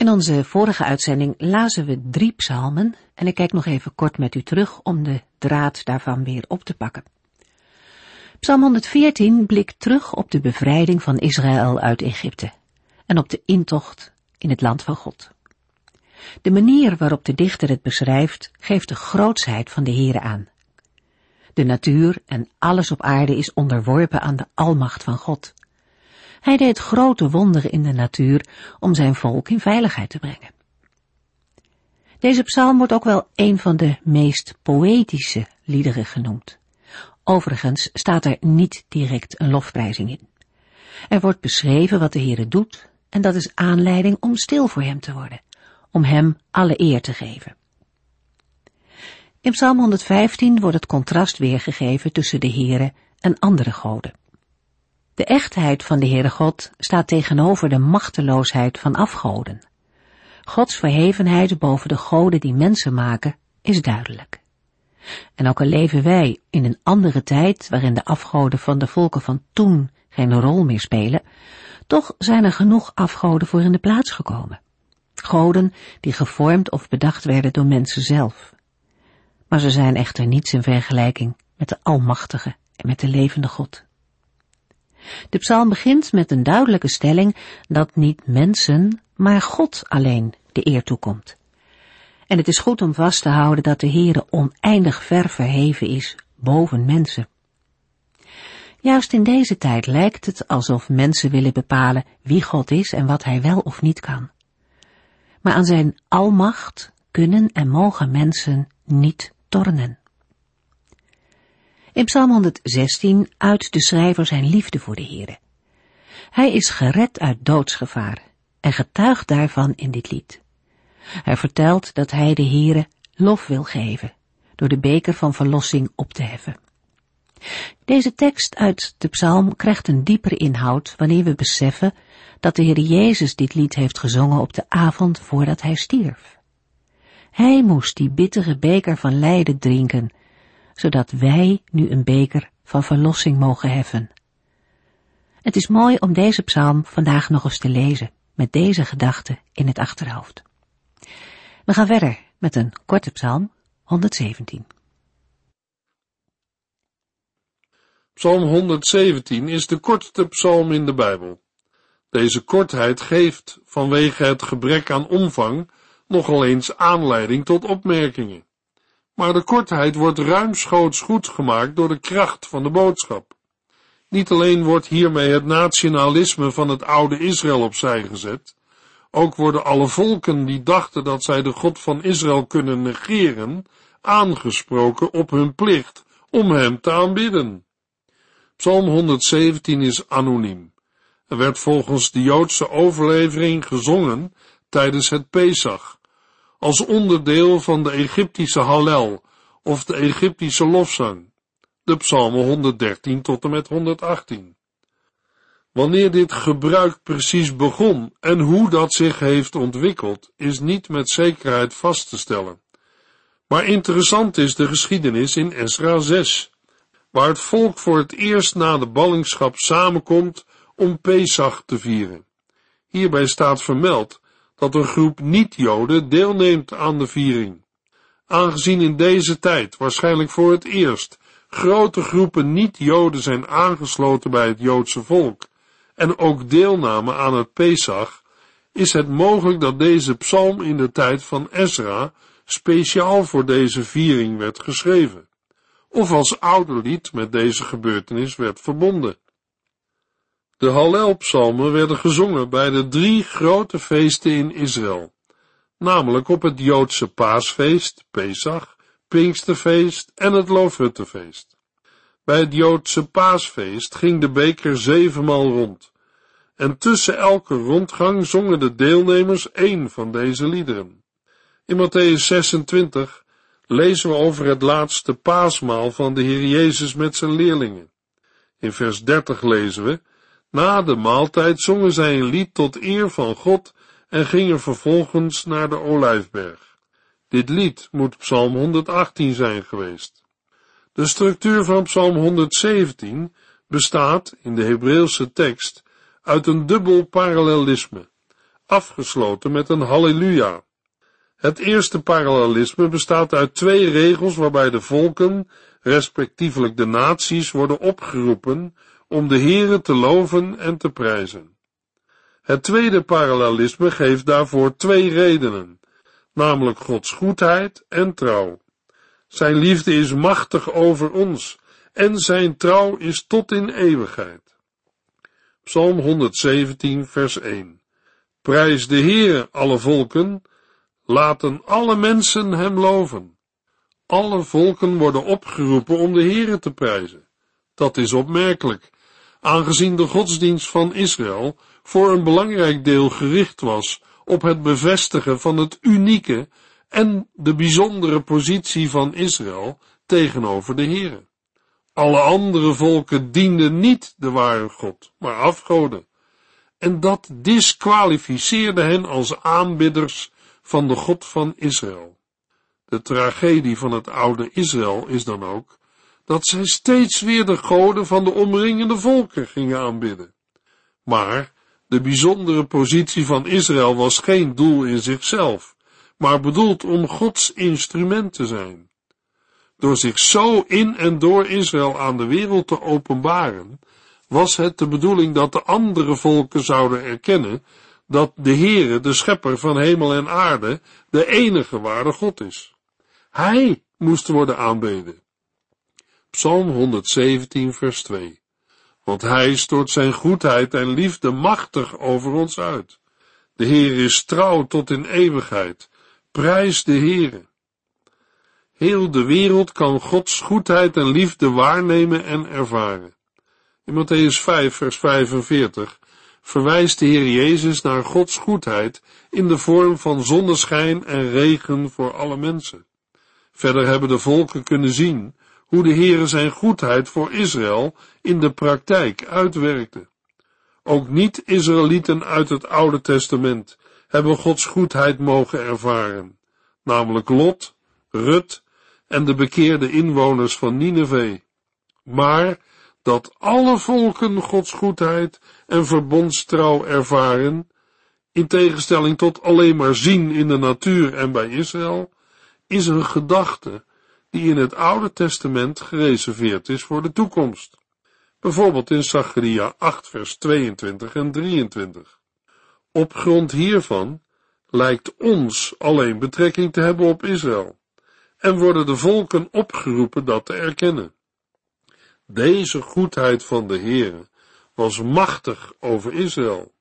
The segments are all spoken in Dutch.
In onze vorige uitzending lazen we drie psalmen en ik kijk nog even kort met u terug om de draad daarvan weer op te pakken. Psalm 114 blikt terug op de bevrijding van Israël uit Egypte en op de intocht in het land van God. De manier waarop de dichter het beschrijft geeft de grootsheid van de Here aan. De natuur en alles op aarde is onderworpen aan de almacht van God. Hij deed grote wonderen in de natuur om zijn volk in veiligheid te brengen. Deze psalm wordt ook wel een van de meest poëtische liederen genoemd. Overigens staat er niet direct een lofprijzing in. Er wordt beschreven wat de Heere doet en dat is aanleiding om stil voor hem te worden, om hem alle eer te geven. In Psalm 115 wordt het contrast weergegeven tussen de Heere en andere goden. De echtheid van de Heere God staat tegenover de machteloosheid van afgoden. Gods verhevenheid boven de goden die mensen maken is duidelijk. En ook al leven wij in een andere tijd waarin de afgoden van de volken van toen geen rol meer spelen, toch zijn er genoeg afgoden voor in de plaats gekomen. Goden die gevormd of bedacht werden door mensen zelf. Maar ze zijn echter niets in vergelijking met de Almachtige en met de levende God. De psalm begint met een duidelijke stelling dat niet mensen, maar God alleen de eer toekomt. En het is goed om vast te houden dat de Heere oneindig ver verheven is boven mensen. Juist in deze tijd lijkt het alsof mensen willen bepalen wie God is en wat hij wel of niet kan. Maar aan zijn almacht kunnen en mogen mensen niet tornen. In Psalm 116 uit de schrijver zijn liefde voor de Heere. Hij is gered uit doodsgevaar en getuigt daarvan in dit lied. Hij vertelt dat hij de Heere lof wil geven door de beker van verlossing op te heffen. Deze tekst uit de psalm krijgt een diepere inhoud wanneer we beseffen dat de Heer Jezus dit lied heeft gezongen op de avond voordat hij stierf. Hij moest die bittere beker van lijden drinken zodat wij nu een beker van verlossing mogen heffen. Het is mooi om deze psalm vandaag nog eens te lezen, met deze gedachte in het achterhoofd. We gaan verder met een korte psalm, 117. Psalm 117 is de kortste psalm in de Bijbel. Deze kortheid geeft, vanwege het gebrek aan omvang, nogal eens aanleiding tot opmerkingen maar de kortheid wordt ruimschoots goed gemaakt door de kracht van de boodschap. Niet alleen wordt hiermee het nationalisme van het oude Israël opzij gezet, ook worden alle volken die dachten dat zij de God van Israël kunnen negeren, aangesproken op hun plicht om hem te aanbidden. Psalm 117 is anoniem. Er werd volgens de Joodse overlevering gezongen tijdens het Pesach, als onderdeel van de Egyptische Hallel of de Egyptische lofzang, de psalmen 113 tot en met 118. Wanneer dit gebruik precies begon en hoe dat zich heeft ontwikkeld, is niet met zekerheid vast te stellen. Maar interessant is de geschiedenis in Esra 6, waar het volk voor het eerst na de ballingschap samenkomt om Pesach te vieren. Hierbij staat vermeld dat een groep niet-Joden deelneemt aan de viering. Aangezien in deze tijd, waarschijnlijk voor het eerst, grote groepen niet-Joden zijn aangesloten bij het Joodse volk en ook deelnamen aan het Pesach, is het mogelijk dat deze psalm in de tijd van Ezra speciaal voor deze viering werd geschreven, of als ouderlied met deze gebeurtenis werd verbonden. De Hallelpsalmen werden gezongen bij de drie grote feesten in Israël, namelijk op het Joodse paasfeest, Pesach, Pinksterfeest en het Loofhuttenfeest. Bij het Joodse paasfeest ging de beker zevenmaal rond, en tussen elke rondgang zongen de deelnemers één van deze liederen. In Matthäus 26 lezen we over het laatste paasmaal van de Heer Jezus met zijn leerlingen. In vers 30 lezen we, na de maaltijd zongen zij een lied tot eer van God en gingen vervolgens naar de Olijfberg. Dit lied moet Psalm 118 zijn geweest. De structuur van Psalm 117 bestaat in de Hebreeuwse tekst uit een dubbel parallelisme, afgesloten met een halleluja. Het eerste parallelisme bestaat uit twee regels waarbij de volken, respectievelijk de naties, worden opgeroepen om de Heere te loven en te prijzen. Het tweede parallelisme geeft daarvoor twee redenen, namelijk Gods goedheid en trouw. Zijn liefde is machtig over ons en zijn trouw is tot in eeuwigheid. Psalm 117 vers 1 Prijs de Heere, alle volken, laten alle mensen hem loven. Alle volken worden opgeroepen om de Heere te prijzen. Dat is opmerkelijk, aangezien de godsdienst van Israël voor een belangrijk deel gericht was op het bevestigen van het unieke en de bijzondere positie van Israël tegenover de Heere. Alle andere volken dienden niet de ware God, maar afgoden. En dat disqualificeerde hen als aanbidders van de God van Israël. De tragedie van het oude Israël is dan ook dat zij steeds weer de goden van de omringende volken gingen aanbidden. Maar de bijzondere positie van Israël was geen doel in zichzelf, maar bedoeld om Gods instrument te zijn. Door zich zo in en door Israël aan de wereld te openbaren, was het de bedoeling dat de andere volken zouden erkennen dat de Heere, de schepper van hemel en aarde, de enige ware God is. Hij moest worden aanbeden. Psalm 117 vers 2 Want hij stort zijn goedheid en liefde machtig over ons uit. De Heer is trouw tot in eeuwigheid. Prijs de Heere. Heel de wereld kan Gods goedheid en liefde waarnemen en ervaren. In Matthäus 5 vers 45 verwijst de Heer Jezus naar Gods goedheid in de vorm van zonneschijn en regen voor alle mensen. Verder hebben de volken kunnen zien hoe de Heere zijn goedheid voor Israël in de praktijk uitwerkte. Ook niet-Israëlieten uit het Oude Testament hebben Gods goedheid mogen ervaren, namelijk Lot, Rut en de bekeerde inwoners van Nineveh. Maar dat alle volken Gods goedheid en verbondstrouw ervaren, in tegenstelling tot alleen maar zien in de natuur en bij Israël, is een gedachte die in het Oude Testament gereserveerd is voor de toekomst. Bijvoorbeeld in Zacharia 8 vers 22 en 23. Op grond hiervan lijkt ons alleen betrekking te hebben op Israël en worden de volken opgeroepen dat te erkennen. Deze goedheid van de Heere was machtig over Israël.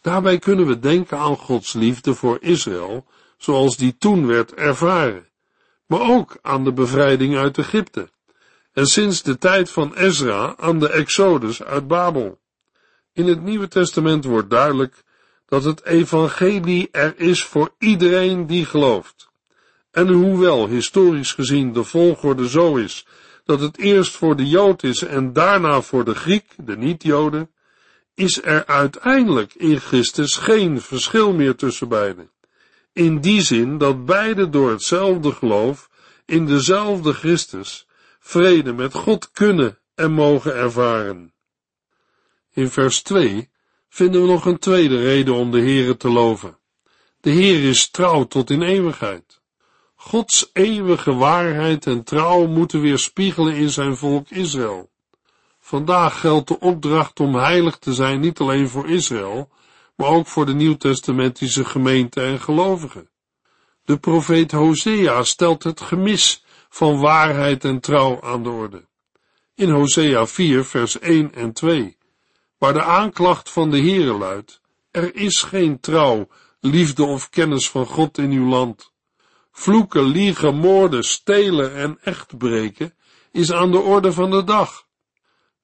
Daarbij kunnen we denken aan Gods liefde voor Israël, zoals die toen werd ervaren, maar ook aan de bevrijding uit Egypte, en sinds de tijd van Ezra aan de Exodus uit Babel. In het Nieuwe Testament wordt duidelijk dat het evangelie er is voor iedereen die gelooft. En hoewel historisch gezien de volgorde zo is dat het eerst voor de Jood is en daarna voor de Griek, de niet-Joden, is er uiteindelijk in Christus geen verschil meer tussen beiden. In die zin dat beide door hetzelfde geloof in dezelfde Christus vrede met God kunnen en mogen ervaren. In vers 2 vinden we nog een tweede reden om de Heere te loven. De Heer is trouw tot in eeuwigheid. Gods eeuwige waarheid en trouw moeten weerspiegelen in zijn volk Israël. Vandaag geldt de opdracht om heilig te zijn niet alleen voor Israël, maar ook voor de nieuwtestamentische gemeente en gelovigen. De profeet Hosea stelt het gemis van waarheid en trouw aan de orde. In Hosea 4 vers 1 en 2, waar de aanklacht van de Heere luidt, er is geen trouw, liefde of kennis van God in uw land. Vloeken, liegen, moorden, stelen en echtbreken is aan de orde van de dag.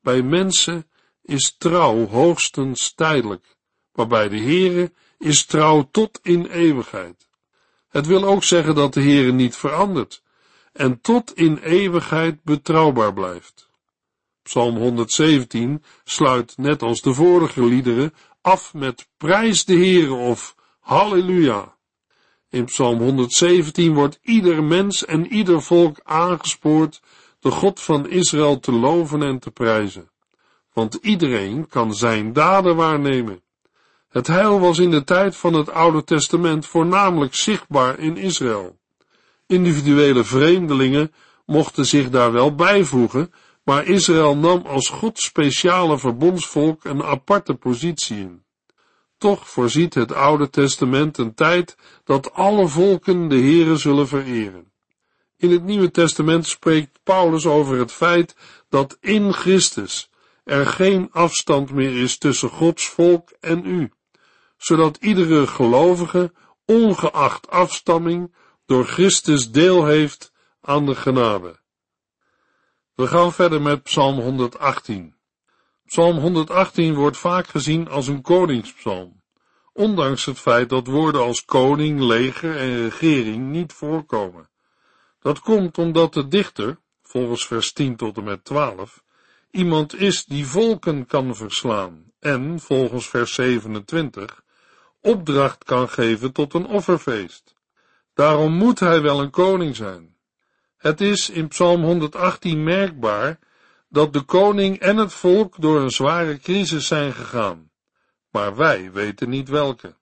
Bij mensen is trouw hoogstens tijdelijk, maar bij de Heere is trouw tot in eeuwigheid. Het wil ook zeggen dat de Heere niet verandert en tot in eeuwigheid betrouwbaar blijft. Psalm 117 sluit, net als de vorige liederen, af met prijs de Heere of halleluja. In Psalm 117 wordt ieder mens en ieder volk aangespoord de God van Israël te loven en te prijzen. Want iedereen kan zijn daden waarnemen. Het heil was in de tijd van het Oude Testament voornamelijk zichtbaar in Israël. Individuele vreemdelingen mochten zich daar wel bijvoegen, maar Israël nam als Gods speciale verbondsvolk een aparte positie in. Toch voorziet het Oude Testament een tijd dat alle volken de Here zullen vereren. In het Nieuwe Testament spreekt Paulus over het feit dat in Christus er geen afstand meer is tussen Gods volk en u, zodat iedere gelovige, ongeacht afstamming, door Christus deel heeft aan de genade. We gaan verder met Psalm 118. Psalm 118 wordt vaak gezien als een koningspsalm, ondanks het feit dat woorden als koning, leger en regering niet voorkomen. Dat komt omdat de dichter, volgens vers 10 tot en met 12, iemand is die volken kan verslaan en, volgens vers 27, opdracht kan geven tot een offerfeest. Daarom moet hij wel een koning zijn. Het is in Psalm 118 merkbaar dat de koning en het volk door een zware crisis zijn gegaan, maar wij weten niet welke.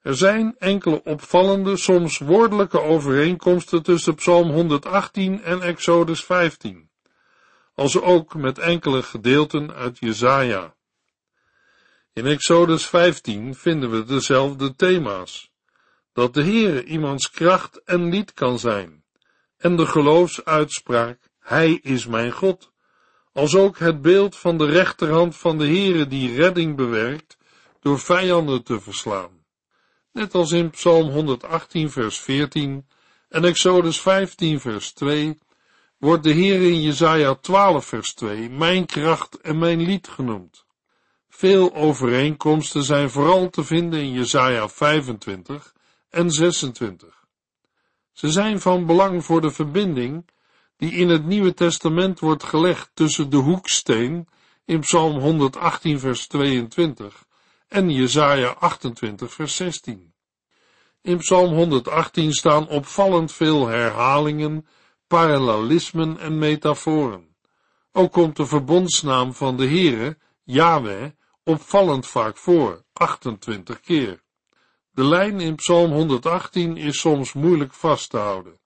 Er zijn enkele opvallende, soms woordelijke overeenkomsten tussen Psalm 118 en Exodus 15, als ook met enkele gedeelten uit Jesaja. In Exodus 15 vinden we dezelfde thema's, dat de Heere iemands kracht en lied kan zijn, en de geloofsuitspraak, Hij is mijn God, als ook het beeld van de rechterhand van de Heere die redding bewerkt door vijanden te verslaan. Net als in Psalm 118 vers 14 en Exodus 15 vers 2, wordt de Heer in Jesaja 12 vers 2 mijn kracht en mijn lied genoemd. Veel overeenkomsten zijn vooral te vinden in Jesaja 25 en 26. Ze zijn van belang voor de verbinding die in het Nieuwe Testament wordt gelegd tussen de hoeksteen in Psalm 118 vers 22 en Jesaja 28 vers 16. In Psalm 118 staan opvallend veel herhalingen, parallelismen en metaforen. Ook komt de verbondsnaam van de Heere, Yahweh, opvallend vaak voor, 28 keer. De lijn in Psalm 118 is soms moeilijk vast te houden.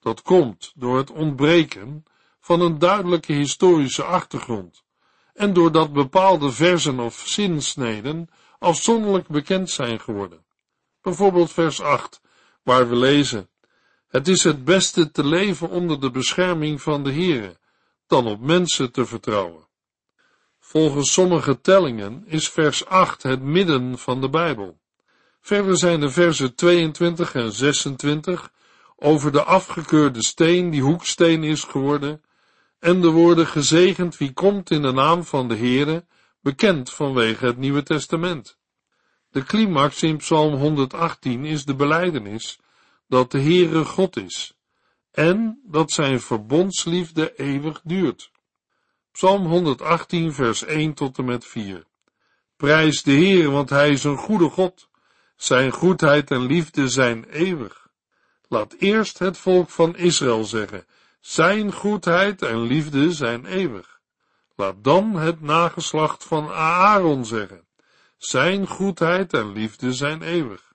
Dat komt door het ontbreken van een duidelijke historische achtergrond en doordat bepaalde versen of zinsneden afzonderlijk bekend zijn geworden. Bijvoorbeeld vers 8, waar we lezen, Het is het beste te leven onder de bescherming van de Heere, dan op mensen te vertrouwen. Volgens sommige tellingen is vers 8 het midden van de Bijbel. Verder zijn de versen 22 en 26 over de afgekeurde steen die hoeksteen is geworden, en de woorden gezegend wie komt in de naam van de Heere, bekend vanwege het Nieuwe Testament. De climax in Psalm 118 is de belijdenis dat de Heere God is en dat zijn verbondsliefde eeuwig duurt. Psalm 118 vers 1 tot en met 4. Prijs de Heere, want hij is een goede God. Zijn goedheid en liefde zijn eeuwig. Laat eerst het volk van Israël zeggen, zijn goedheid en liefde zijn eeuwig. Laat dan het nageslacht van Aaron zeggen, zijn goedheid en liefde zijn eeuwig.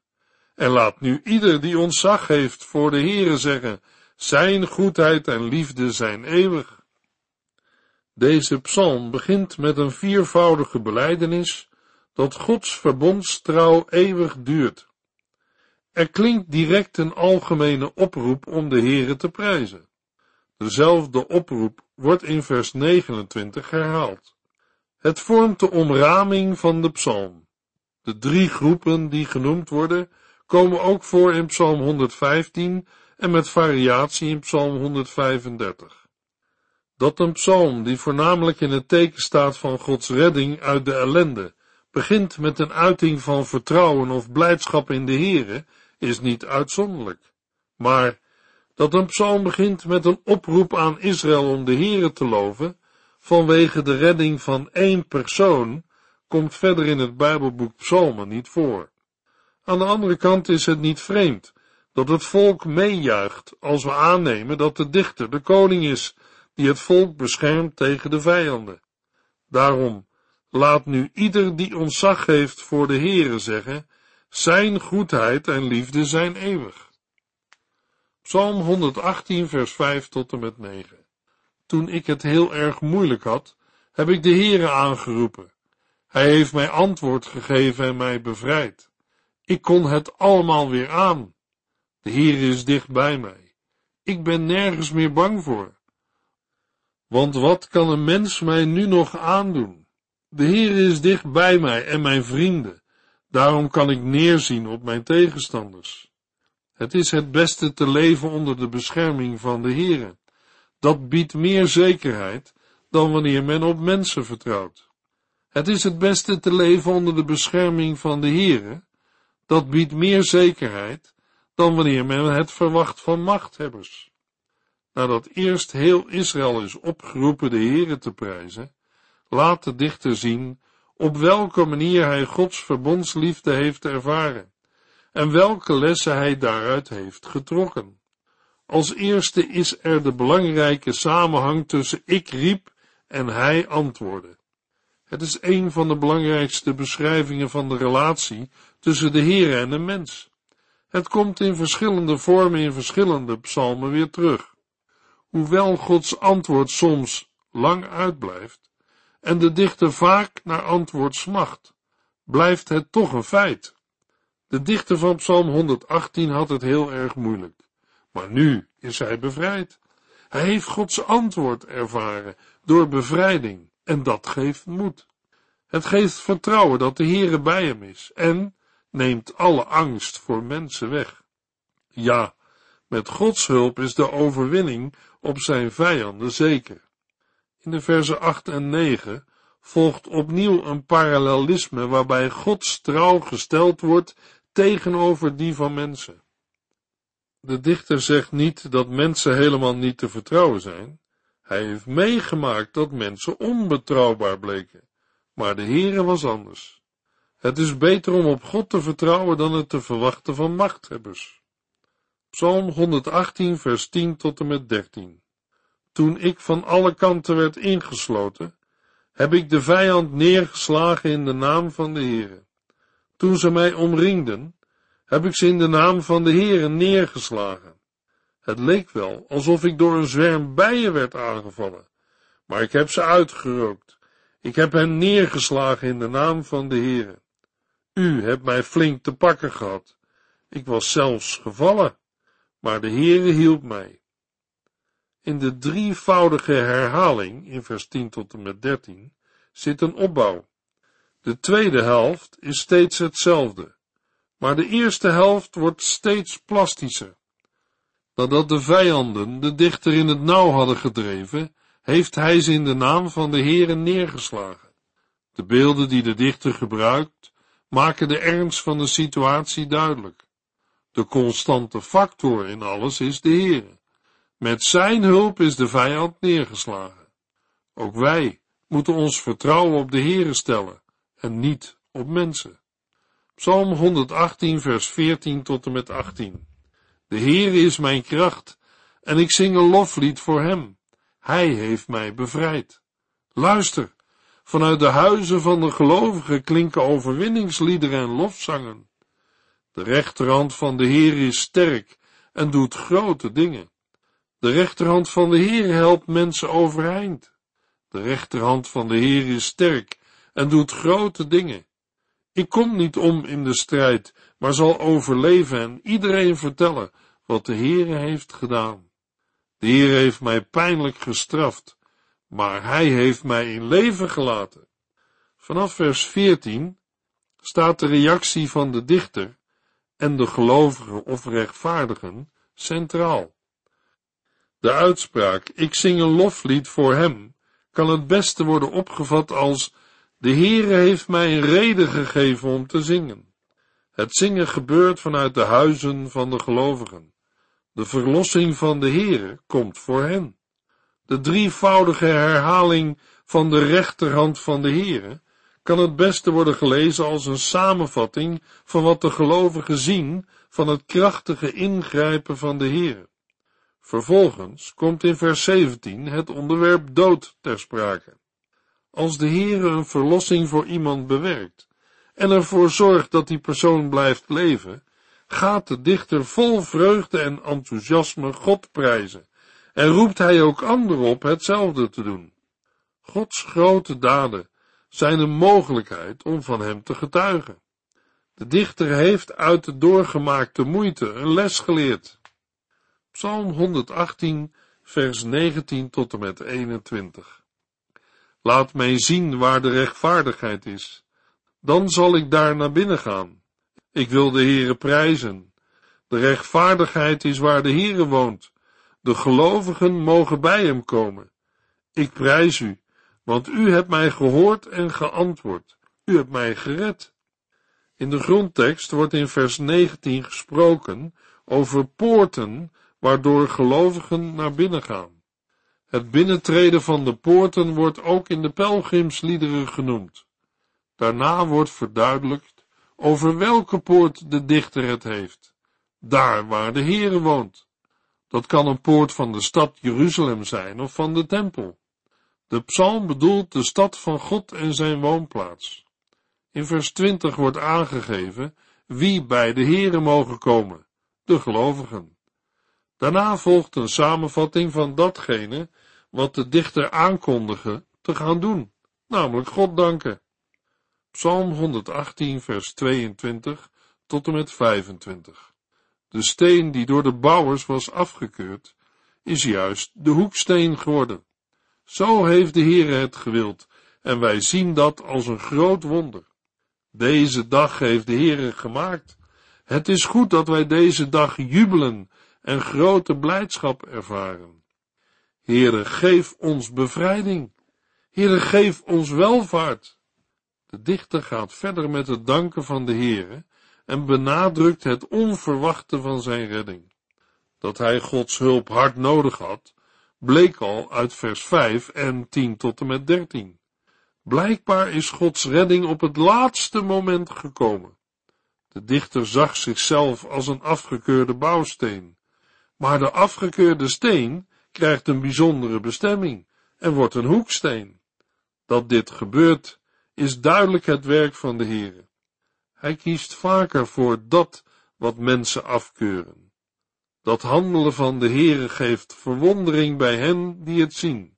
En laat nu ieder die ontzag heeft voor de Heere zeggen, zijn goedheid en liefde zijn eeuwig. Deze psalm begint met een viervoudige beleidenis dat Gods verbondstrouw eeuwig duurt. Er klinkt direct een algemene oproep om de Heere te prijzen. Dezelfde oproep wordt in vers 29 herhaald. Het vormt de omraming van de psalm. De drie groepen die genoemd worden, komen ook voor in psalm 115 en met variatie in psalm 135. Dat een psalm die voornamelijk in het teken staat van Gods redding uit de ellende, begint met een uiting van vertrouwen of blijdschap in de Here, is niet uitzonderlijk. Maar dat een psalm begint met een oproep aan Israël om de Here te loven, vanwege de redding van één persoon, komt verder in het Bijbelboek Psalmen niet voor. Aan de andere kant is het niet vreemd dat het volk meejuicht als we aannemen dat de dichter de koning is die het volk beschermt tegen de vijanden. Daarom laat nu ieder die ontzag heeft voor de Heere zeggen, zijn goedheid en liefde zijn eeuwig. Psalm 118 vers 5 tot en met 9 Toen ik het heel erg moeilijk had, heb ik de Heere aangeroepen. Hij heeft mij antwoord gegeven en mij bevrijd. Ik kon het allemaal weer aan. De Heer is dicht bij mij. Ik ben nergens meer bang voor. Want wat kan een mens mij nu nog aandoen? De Heer is dicht bij mij en mijn vrienden. Daarom kan ik neerzien op mijn tegenstanders. Het is het beste te leven onder de bescherming van de Heere. Dat biedt meer zekerheid dan wanneer men op mensen vertrouwt. Het is het beste te leven onder de bescherming van de Heere. Dat biedt meer zekerheid dan wanneer men het verwacht van machthebbers. Nadat eerst heel Israël is opgeroepen de Heere te prijzen, laat de dichter zien op welke manier hij Gods verbondsliefde heeft ervaren en welke lessen hij daaruit heeft getrokken. Als eerste is er de belangrijke samenhang tussen ik riep en hij antwoordde. Het is een van de belangrijkste beschrijvingen van de relatie tussen de Heer en de mens. Het komt in verschillende vormen in verschillende psalmen weer terug. Hoewel Gods antwoord soms lang uitblijft en de dichter vaak naar antwoord smacht, blijft het toch een feit. De dichter van Psalm 118 had het heel erg moeilijk, maar nu is hij bevrijd. Hij heeft Gods antwoord ervaren door bevrijding en dat geeft moed. Het geeft vertrouwen dat de Heere bij hem is en neemt alle angst voor mensen weg. Ja, met Gods hulp is de overwinning op zijn vijanden zeker. In de versen 8 en 9 volgt opnieuw een parallelisme waarbij Gods trouw gesteld wordt tegenover die van mensen. De dichter zegt niet dat mensen helemaal niet te vertrouwen zijn. Hij heeft meegemaakt dat mensen onbetrouwbaar bleken. Maar de Heere was anders. Het is beter om op God te vertrouwen dan het te verwachten van machthebbers. Psalm 118, vers 10 tot en met 13. Toen ik van alle kanten werd ingesloten, heb ik de vijand neergeslagen in de naam van de Heere. Toen ze mij omringden, heb ik ze in de naam van de Heere neergeslagen. Het leek wel alsof ik door een zwerm bijen werd aangevallen, maar ik heb ze uitgerookt. Ik heb hen neergeslagen in de naam van de Heere. U hebt mij flink te pakken gehad. Ik was zelfs gevallen, maar de Heere hielp mij. In de drievoudige herhaling in vers 10 tot en met 13 zit een opbouw. De tweede helft is steeds hetzelfde, maar de eerste helft wordt steeds plastischer. Nadat de vijanden de dichter in het nauw hadden gedreven, heeft hij ze in de naam van de Heere neergeslagen. De beelden die de dichter gebruikt, maken de ernst van de situatie duidelijk. De constante factor in alles is de Heere. Met zijn hulp is de vijand neergeslagen. Ook wij moeten ons vertrouwen op de Heere stellen en niet op mensen. Psalm 118 vers 14 tot en met 18. De Heere is mijn kracht en ik zing een loflied voor hem. Hij heeft mij bevrijd. Luister, Vanuit de huizen van de gelovigen klinken overwinningsliederen en lofzangen. De rechterhand van de Heer is sterk en doet grote dingen. De rechterhand van de Heer helpt mensen overeind. De rechterhand van de Heer is sterk en doet grote dingen. Ik kom niet om in de strijd, maar zal overleven en iedereen vertellen wat de Heere heeft gedaan. De Heer heeft mij pijnlijk gestraft, maar hij heeft mij in leven gelaten. Vanaf vers 14 staat de reactie van de dichter en de gelovigen of rechtvaardigen centraal. De uitspraak, ik zing een loflied voor hem, kan het beste worden opgevat als, de Heere heeft mij een reden gegeven om te zingen. Het zingen gebeurt vanuit de huizen van de gelovigen. De verlossing van de Heere komt voor hen. De drievoudige herhaling van de rechterhand van de Heere kan het beste worden gelezen als een samenvatting van wat de gelovigen zien van het krachtige ingrijpen van de Heere. Vervolgens komt in vers 17 het onderwerp dood ter sprake. Als de Heere een verlossing voor iemand bewerkt en ervoor zorgt dat die persoon blijft leven, gaat de dichter vol vreugde en enthousiasme God prijzen en roept hij ook anderen op hetzelfde te doen. Gods grote daden zijn een mogelijkheid om van hem te getuigen. De dichter heeft uit de doorgemaakte moeite een les geleerd. Psalm 118, vers 19 tot en met 21. Laat mij zien waar de rechtvaardigheid is. Dan zal ik daar naar binnen gaan. Ik wil de Heere prijzen. De rechtvaardigheid is waar de Heere woont. De gelovigen mogen bij hem komen. Ik prijs u, want u hebt mij gehoord en geantwoord. U hebt mij gered. In de grondtekst wordt in vers 19 gesproken over poorten waardoor gelovigen naar binnen gaan. Het binnentreden van de poorten wordt ook in de pelgrimsliederen genoemd. Daarna wordt verduidelijkt over welke poort de dichter het heeft. Daar waar de Heere woont. Dat kan een poort van de stad Jeruzalem zijn of van de tempel. De psalm bedoelt de stad van God en zijn woonplaats. In vers 20 wordt aangegeven wie bij de Heere mogen komen, de gelovigen. Daarna volgt een samenvatting van datgene wat de dichter aankondigde te gaan doen, namelijk God danken. Psalm 118, vers 22 tot en met 25. De steen die door de bouwers was afgekeurd, is juist de hoeksteen geworden. Zo heeft de Heere het gewild, en wij zien dat als een groot wonder. Deze dag heeft de Heere gemaakt. Het is goed dat wij deze dag jubelen en grote blijdschap ervaren. Heere, geef ons bevrijding. Heere, geef ons welvaart. De dichter gaat verder met het danken van de Heere en benadrukt het onverwachte van zijn redding. Dat hij Gods hulp hard nodig had, bleek al uit vers 5 en 10 tot en met 13. Blijkbaar is Gods redding op het laatste moment gekomen. De dichter zag zichzelf als een afgekeurde bouwsteen, maar de afgekeurde steen krijgt een bijzondere bestemming en wordt een hoeksteen. Dat dit gebeurt, is duidelijk het werk van de Heere. Hij kiest vaker voor dat wat mensen afkeuren. Dat handelen van de Heere geeft verwondering bij hen die het zien.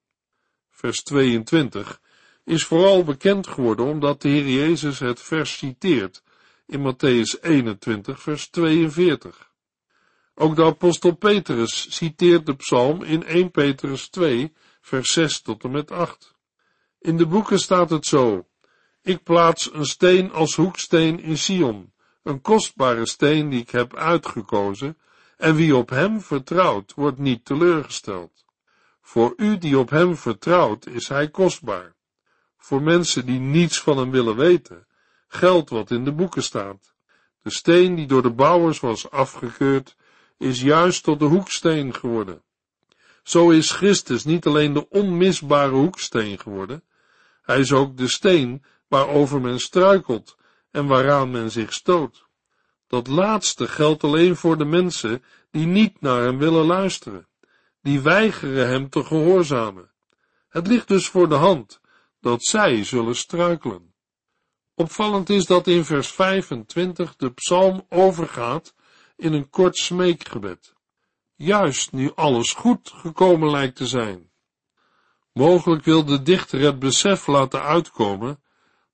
Vers 22 is vooral bekend geworden omdat de Heer Jezus het vers citeert in Matthäus 21, vers 42. Ook de apostel Petrus citeert de psalm in 1 Petrus 2, vers 6 tot en met 8. In de boeken staat het zo, ik plaats een steen als hoeksteen in Sion, een kostbare steen die ik heb uitgekozen, en wie op hem vertrouwt, wordt niet teleurgesteld. Voor u die op hem vertrouwt, is hij kostbaar. Voor mensen die niets van hem willen weten, geldt wat in de boeken staat. De steen die door de bouwers was afgekeurd, is juist tot de hoeksteen geworden. Zo is Christus niet alleen de onmisbare hoeksteen geworden, hij is ook de steen waarover men struikelt en waaraan men zich stoot. Dat laatste geldt alleen voor de mensen die niet naar hem willen luisteren, die weigeren hem te gehoorzamen. Het ligt dus voor de hand dat zij zullen struikelen. Opvallend is dat in vers 25 de psalm overgaat in een kort smeekgebed. Juist nu alles goed gekomen lijkt te zijn. Mogelijk wil de dichter het besef laten uitkomen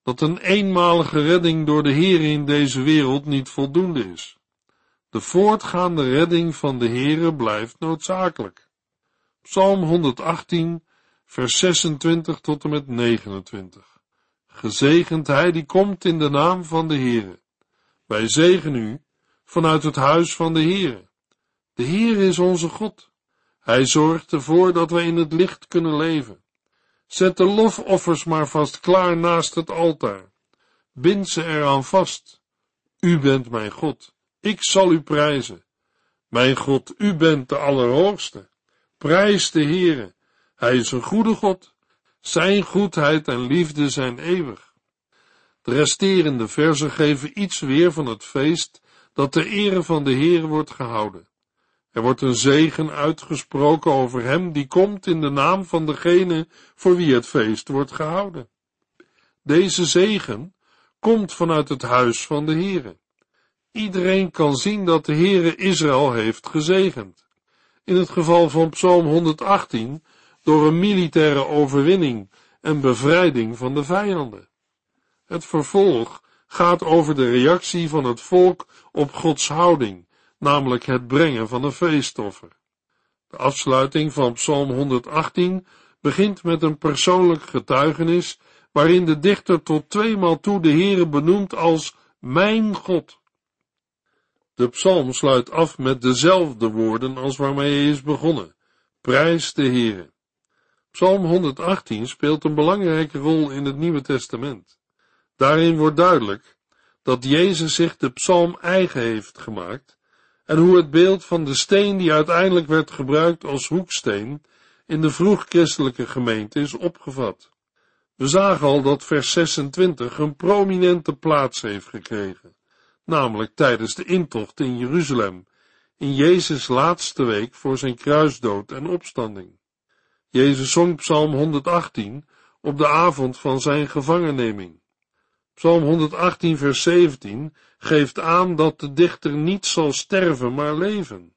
dat een eenmalige redding door de Heer in deze wereld niet voldoende is. De voortgaande redding van de Heere blijft noodzakelijk. Psalm 118, vers 26 tot en met 29. Gezegend hij die komt in de naam van de Heere. Wij zegen u vanuit het huis van de Heere. De Heere is onze God. Hij zorgt ervoor dat wij in het licht kunnen leven. Zet de lofoffers maar vast klaar naast het altaar. Bind ze eraan vast. U bent mijn God. Ik zal u prijzen. Mijn God, u bent de Allerhoogste. Prijs de Heere. Hij is een goede God. Zijn goedheid en liefde zijn eeuwig. De resterende versen geven iets weer van het feest dat ter ere van de Heer wordt gehouden. Er wordt een zegen uitgesproken over hem die komt in de naam van degene voor wie het feest wordt gehouden. Deze zegen komt vanuit het huis van de Heere. Iedereen kan zien dat de Heere Israël heeft gezegend. In het geval van Psalm 118 door een militaire overwinning en bevrijding van de vijanden. Het vervolg gaat over de reactie van het volk op Gods houding, namelijk het brengen van een feestoffer. De afsluiting van Psalm 118 begint met een persoonlijk getuigenis, waarin de dichter tot tweemaal toe de Heere benoemt als mijn God. De psalm sluit af met dezelfde woorden als waarmee hij is begonnen. Prijs de Heere. Psalm 118 speelt een belangrijke rol in het Nieuwe Testament. Daarin wordt duidelijk dat Jezus zich de psalm eigen heeft gemaakt en hoe het beeld van de steen die uiteindelijk werd gebruikt als hoeksteen in de vroeg-christelijke gemeente is opgevat. We zagen al dat vers 26 een prominente plaats heeft gekregen, namelijk tijdens de intocht in Jeruzalem, in Jezus' laatste week voor zijn kruisdood en opstanding. Jezus zong Psalm 118 op de avond van zijn gevangenneming. Psalm 118, vers 17 geeft aan dat de dichter niet zal sterven, maar leven.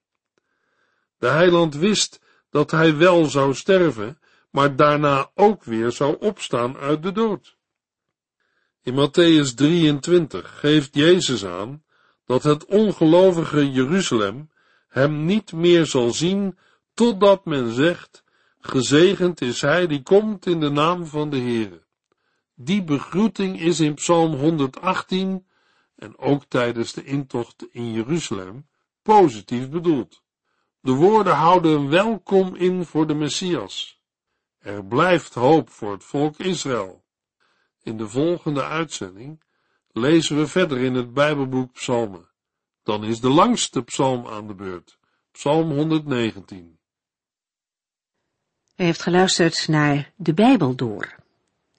De heiland wist dat hij wel zou sterven, maar daarna ook weer zou opstaan uit de dood. In Matthäus 23 geeft Jezus aan dat het ongelovige Jeruzalem hem niet meer zal zien totdat men zegt, gezegend is hij die komt in de naam van de Heere. Die begroeting is in Psalm 118 en ook tijdens de intocht in Jeruzalem positief bedoeld. De woorden houden een welkom in voor de Messias. Er blijft hoop voor het volk Israël. In de volgende uitzending lezen we verder in het Bijbelboek Psalmen. Dan is de langste psalm aan de beurt, Psalm 119. U heeft geluisterd naar De Bijbel door,